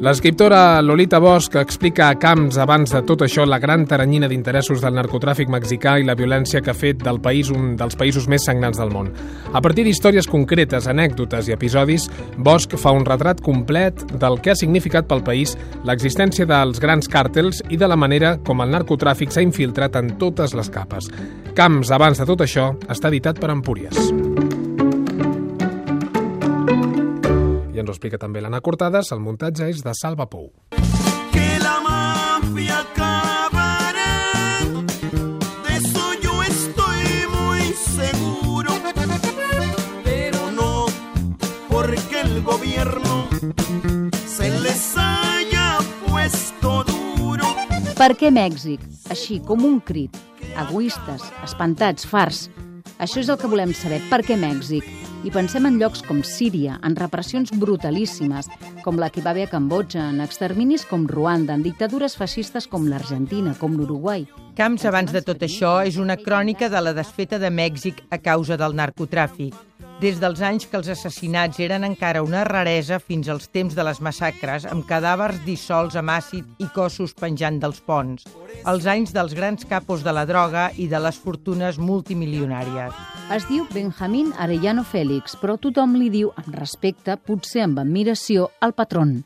L'escriptora Lolita Bosch explica a Camps abans de tot això la gran taranyina d'interessos del narcotràfic mexicà i la violència que ha fet del país un dels països més sagnants del món. A partir d'històries concretes, anècdotes i episodis, Bosch fa un retrat complet del que ha significat pel país l'existència dels grans càrtels i de la manera com el narcotràfic s'ha infiltrat en totes les capes. Camps, abans de tot això, està editat per Empúries. I ens ho explica també l'Anna Cortades, el muntatge és de Salva Pou. que la mafia acabará. De eso yo estoy muy seguro. Pero no porque el gobierno se les haya puesto duro. Per què Mèxic? Així, com un crit. Egoistes, espantats, farts. Això és el que volem saber. Per què Mèxic? I pensem en llocs com Síria, en repressions brutalíssimes, com la que va haver a Cambodja, en exterminis com Ruanda, en dictadures feixistes com l'Argentina, com l'Uruguai. Camps, abans de tot això, és una crònica de la desfeta de Mèxic a causa del narcotràfic. Des dels anys que els assassinats eren encara una raresa fins als temps de les massacres, amb cadàvers dissolts amb àcid i cossos penjant dels ponts. Els anys dels grans capos de la droga i de les fortunes multimilionàries. Es diu Benjamín Arellano Félix, però tothom li diu, amb respecte, potser amb admiració, al patrón.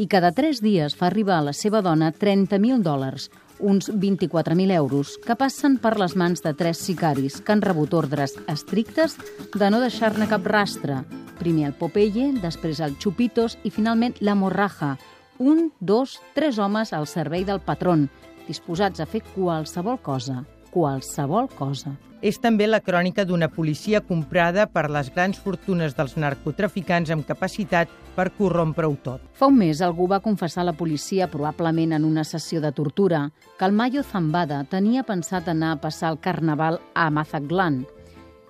I cada tres dies fa arribar a la seva dona 30.000 dòlars, uns 24.000 euros, que passen per les mans de tres sicaris que han rebut ordres estrictes de no deixar-ne cap rastre. Primer el Popeye, després el Chupitos i finalment la Morraja. Un, dos, tres homes al servei del patrón, disposats a fer qualsevol cosa, qualsevol cosa. És també la crònica d'una policia comprada per les grans fortunes dels narcotraficants amb capacitat per corrompre-ho tot. Fa un mes algú va confessar a la policia, probablement en una sessió de tortura, que el Mayo Zambada tenia pensat anar a passar el carnaval a Mazatlan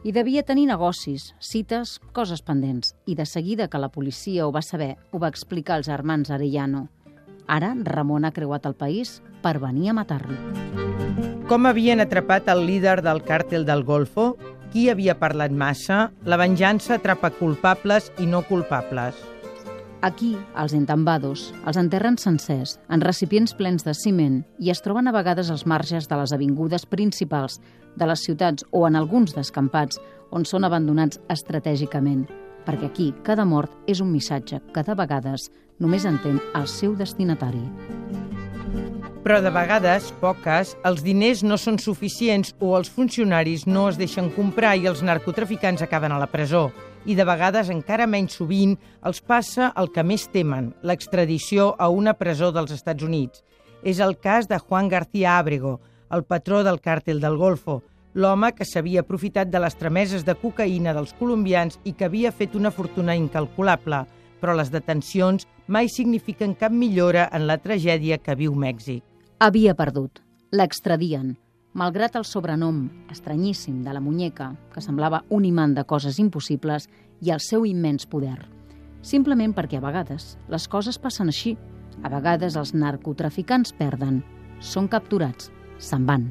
i devia tenir negocis, cites, coses pendents. I de seguida que la policia ho va saber, ho va explicar als germans Arellano. Ara Ramon ha creuat el país per venir a matar-lo. Com havien atrapat el líder del càrtel del Golfo? Qui havia parlat massa? La venjança atrapa culpables i no culpables. Aquí, els entambados els enterren sencers, en recipients plens de ciment i es troben a vegades als marges de les avingudes principals de les ciutats o en alguns descampats on són abandonats estratègicament, perquè aquí cada mort és un missatge que de vegades només entén el seu destinatari. Però de vegades, poques, els diners no són suficients o els funcionaris no es deixen comprar i els narcotraficants acaben a la presó. I de vegades, encara menys sovint, els passa el que més temen, l'extradició a una presó dels Estats Units. És el cas de Juan García Ábrego, el patró del càrtel del Golfo, l'home que s'havia aprofitat de les trameses de cocaïna dels colombians i que havia fet una fortuna incalculable, però les detencions mai signifiquen cap millora en la tragèdia que viu Mèxic. Havia perdut. L'extradien. Malgrat el sobrenom estranyíssim de la muñeca, que semblava un imant de coses impossibles, i el seu immens poder. Simplement perquè a vegades les coses passen així. A vegades els narcotraficants perden, són capturats, se'n van.